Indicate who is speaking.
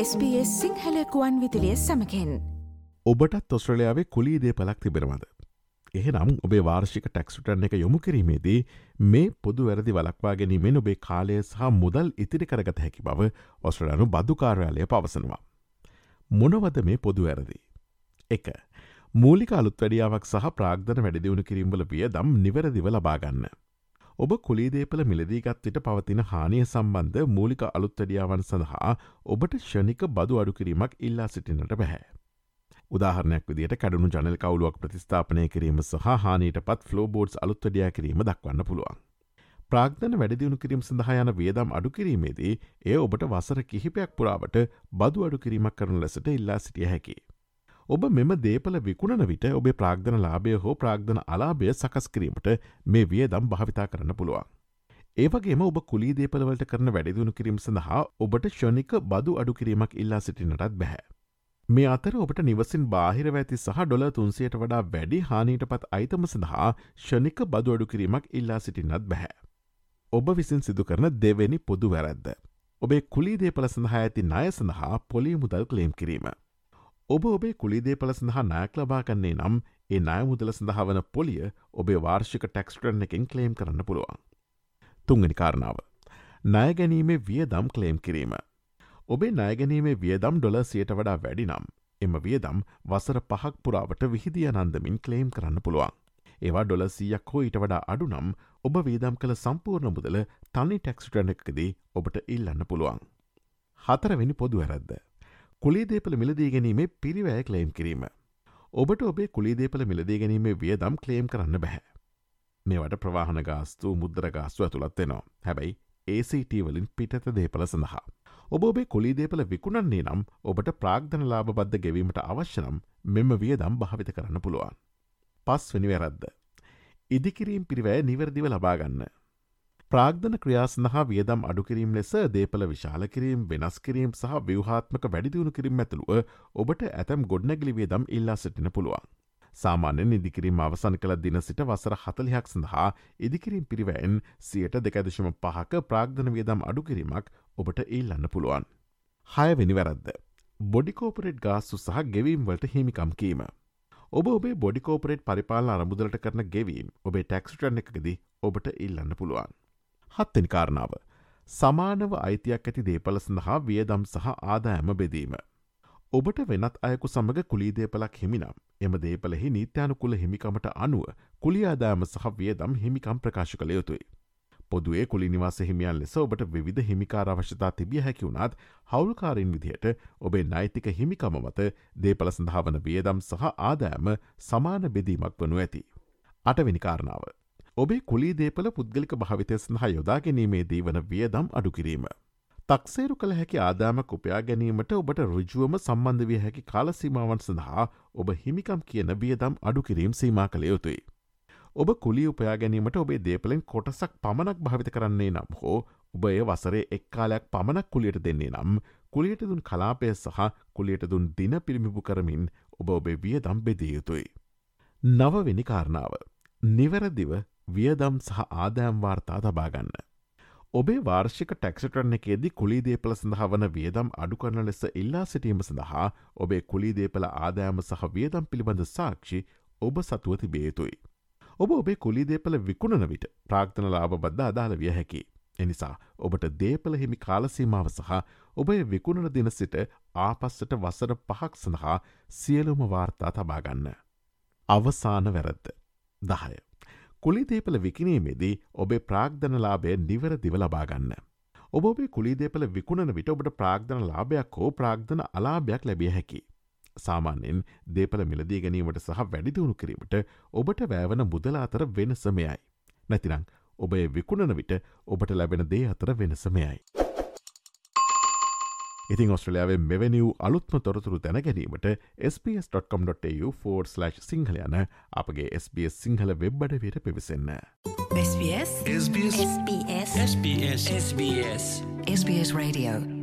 Speaker 1: SBS සිංහලකුවන් විදිලිය සමකෙන්
Speaker 2: ඔබටත් ඔස්ට්‍රලයාාවේ කුලීදේ පලක් තිබෙනවද. එහෙනම් ඔබේ වාර්ෂික ටැක්ස්ටරන් එක යොමු කිරීමේදී මේ පොදු වැරදි වලක්වා ගැනීමෙන් ඔබේ කාලය සහ මුදල් ඉතිරි කරගත හැකි බව ඔස්ට්‍රලයානු බදුකාර්යාලය පවසනවා. මොනවද මේ පොදු වැරදි. එක. මූලික අලුත් වැඩියාවක් සහ ප්‍රාග්ධන වැඩදිවුණු කිරීම්වල විය දම් නිවැරදිව ලබාගන්න. ඔබ කුලීදේපල මිලදීගත් විට පවතින හානිය සම්බන්ධ මූලික අලුත්තඩියාවන් සඳහා ඔබට ෂණික බදු අඩු කිරීමක් ඉල්ලා සිටිනට බැහැ. උදාහරනයක් විදිට කඩුණු ජනල් කවුලුවක් ප්‍රතිස්ථාපනය කිරීම සහ හානීට පත් ෆලෝබෝඩ්ස් අලුත්තඩියා කිරීම දක්වන්න පුළුවන්. ප්‍රාග්ධන වැඩදියුණු කිරීම සඳහා යන වියදම් අඩු කිරීමේදී ඒ ඔබට වසර කිහිපයක් පුරාවට බදු අඩු කිරීමක් කරනු ලෙසට ඉල්ලා සිටිය හැකි. ඔබ මෙම දේපල විකුණන විට ඔබේ ප්‍රාග්ධන ලාභය හෝ ප්‍රාග්ධන අලාභය සකස් කිරීමට මේ වියදම් භාවිතා කරන්න පුළුවන්. ඒවගේම ඔබ කුලී දේපලවලට කරන වැඩදිුණු කිරීම සඳහා ඔබට ෂණික බදු අඩු කිරීමක් ඉල්ලා සිටිනටත් බැහැ. මේ අතර ඔබට නිවසින් බාහිර ඇති සහ ඩොල තුන්සියට වඩා වැඩි හානීට පත් අයිතම සඳහා ෂණික බදු අඩු කිරීමක් ඉල්ලා සිටින්නත් බැහැ. ඔබ විසින් සිදු කරන දෙවැනි පොදු වැරැද්ද. ඔබේ කුලී දේපල සඳහා ඇති ණය සඳහා පොලී මුදල් කලේම් කිරීම. ඔබ ඔබේ කුලිදේපල සඳහා නෑක් ලබා කන්නේ නම් ඒ නාය මුදල සඳහා වන පොලිය ඔබේ වාර්ෂික ටැක්ස්ටරන් එකින් කලේම් කරන්න පුළුවන්. තුංගනි කාරණාව. ණය ගැනීමේ වියදම් කලේම් කිරීම. ඔබේ ණයගැනීමේ වියදම් ඩොල සියට වඩා වැඩි නම් එම වියදම් වසර පහක් පුරාවට විහිදිය නන්දමින් කලේම් කරන්න පුළුවන්. ඒවා ඩොල සීයක් හෝ ඊට වඩා අඩු නම් ඔබ වේදම් කළ සම්පූර්ණ මුදල තනි ටැක්ස්ටරන එකකදී ඔබට ඉල්ලන්න පුළුවන්. හතරවෙනි පොදු ඇරද්ද. කුලීදේපල මිලදී ගැනීමේ පිරිවෑ කලේම් කිරීම. ඔබට ඔබේ කුලීදේපල මිලදී ගැනීමේ වියදම් කලේම් කරන්න බැහැ. මේවට ප්‍රවාහන ගාස්තු මුද්දර ගාස්තු ඇතුළත්වෙනවා හැබැයි ACT වලින් පිටත දේපල සඳහා. ඔබ ඔබේ කුලීදේපල විකුණන්නේ නම් ඔබට ප්‍රාග්ධන ලාබද්ධ ගෙවීමට අවශ්‍යනම් මෙම වියදම් භාවිත කරන්න පුළුවන්. පස් වනි වැරද්ද. ඉදිකිරීම් පිරිවෑ නිවැරදිව ලබාගන්න. ප්‍රාග්ධන ක්‍රියා සඳහා වියදම් අඩුකිරීම් ලෙස දේපල විශාල කිරීම් වෙනස් කිරීම් සහ ව්‍යවහාත්මක වැඩිදියුණු කිරීම ඇතුළුව ඔබට ඇතැම් ගොඩනැගලි වියදම් ඉල්ලා සිටින පුළුවන්. සාමාන්‍යෙන් ඉදිකිරීම අවසන් කළ දින සිට වසර හතලිහක් සඳහා ඉදිකිරීම් පිරිවෑන් සියට දෙකදශම පහක ප්‍රාග්ධන වියදම් අඩුකිරීමක් ඔබට ඉල්ලන්න පුළුවන්. හයවෙනි වැරද්ද. බොඩිකෝපරේට් ගාස්සු සහ ගෙවීම්වලට හිමිකම් කීම. ඔබ ඔබේ බොඩිකෝපරේට් පරිපාල අරමුදලට කරන ගෙවීම් ඔබේ ටැක්ස්ටරන් එකකදී ඔබට ඉල්ලන්න පුළුවන්. හත්තනි කාරණාව. සමානව අයිතියක් ඇති දේපල සඳහා වියදම් සහ ආදායම බෙදීම. ඔබට වෙනත් අයකු සමඟ කුලීදේපලක් හිමිනම් එම දේපලෙහි නීත්‍යයනුකුල හිමිකමට අනුව කුලියාදායම සහ වියදම් හිමිකම් ප්‍රකාශ කළ යුතුයි. පොදුවේ කුලි නිවාස හිමියන් ලෙස ඔබට විධ හිමිකාර අවශ්‍යතා තිබිය හැකි වුණත් හවුල්කාරින් විදිහට ඔබේ නෛතික හිමිකම මත දේපල සඳහාවන වියදම් සහ ආදෑම සමාන බෙදීමක් වනු ඇති. අටවෙනි කාරණාව. ඔබේ කුලී දේපල පුද්ගලික භාවිතය සඳහා යොදා ගැනීමේදී වන වියදම් අඩු කිරීම. තක්සේරු කළ හැකි ආදාමක් උපයා ගැනීමට ඔබට රුජුවම සම්බන්ධ විය හැකි කාලසීමාවන් සඳහා ඔබ හිමිකම් කියන වියදම් අඩු කිරීම් සීමා කළ යුතුයි. ඔබ කුලි උපයා ගැනීමට ඔබේ දේපලෙන් කොටසක් පමණක් භාවිත කරන්නේ නම් හෝ ඔබ එය වසරේ එක්කාලයක් පමණක් කුලියට දෙන්නේ නම් කුලියට දුන් කලාපය සහ කුලියට දුන් දින පිළිමිපු කරමින් ඔබ ඔබේ වියදම් බෙදිය යුතුයි. නවවෙනි කාරණාව. නිවැරදිව වියදම් සහ ආදෑම් වාර්තා තබාගන්න. ඔබේ වාර්ෂික ටැක්ෂටරන එකේදී කුලිදේපල සඳහා වන වියදම් අඩු කරන ලෙස ඉල්ලා සිටීම සඳහා ඔබේ කුලිදේපල ආදෑම සහ වියදම් පිළිබඳ සාක්ෂි ඔබ සතුව තිබේතුයි. ඔබ ඔබේ කුලිදේපල විකුණන විට ප්‍රාග්තන ලාබ බද්ධ අදාළ විය හැකි. එනිසා ඔබට දේපල හිමි කාලසීමාව සහ ඔබේ විකුණන දින සිට ආපස්සට වසර පහක් සඳහා සියලුම වාර්තා තබාගන්න. අවසාන වැරද්ද. දහය. කුලිදේපල විකිනීමේදී ඔබේ ප්‍රාග්ධනලාබය නිවරදිව ලබාගන්න. ඔබ ඔබේ කුලිදේපල විකුණන විට ඔබට ප්‍රාග්ධන ලාභයක් හෝ ප්‍රාග්ධන අලාභයක් ලැබිය හැකි. සාමාන්‍යෙන් දේපල මිලදී ගැනීමට සහ වැඩිදිවුණු කිරීමට ඔබට වැෑවන මුදල අතර වෙනසමයයි. නැතිනං ඔබේ විකුණන විට ඔබට ලැබෙන දේ අතර වෙනසමයයි. ඉතින් ඔස්ට්‍රලයාාවේ මෙවැනි වූ අලුත්ම තොරතුරු දැනගැනීමට ps.com.tu4/ සිංහල යන අපගේ SBS සිංහල වෙබ්බඩ විට පිවිසන්න.
Speaker 3: SBS SBS SBS SBS SBS Radio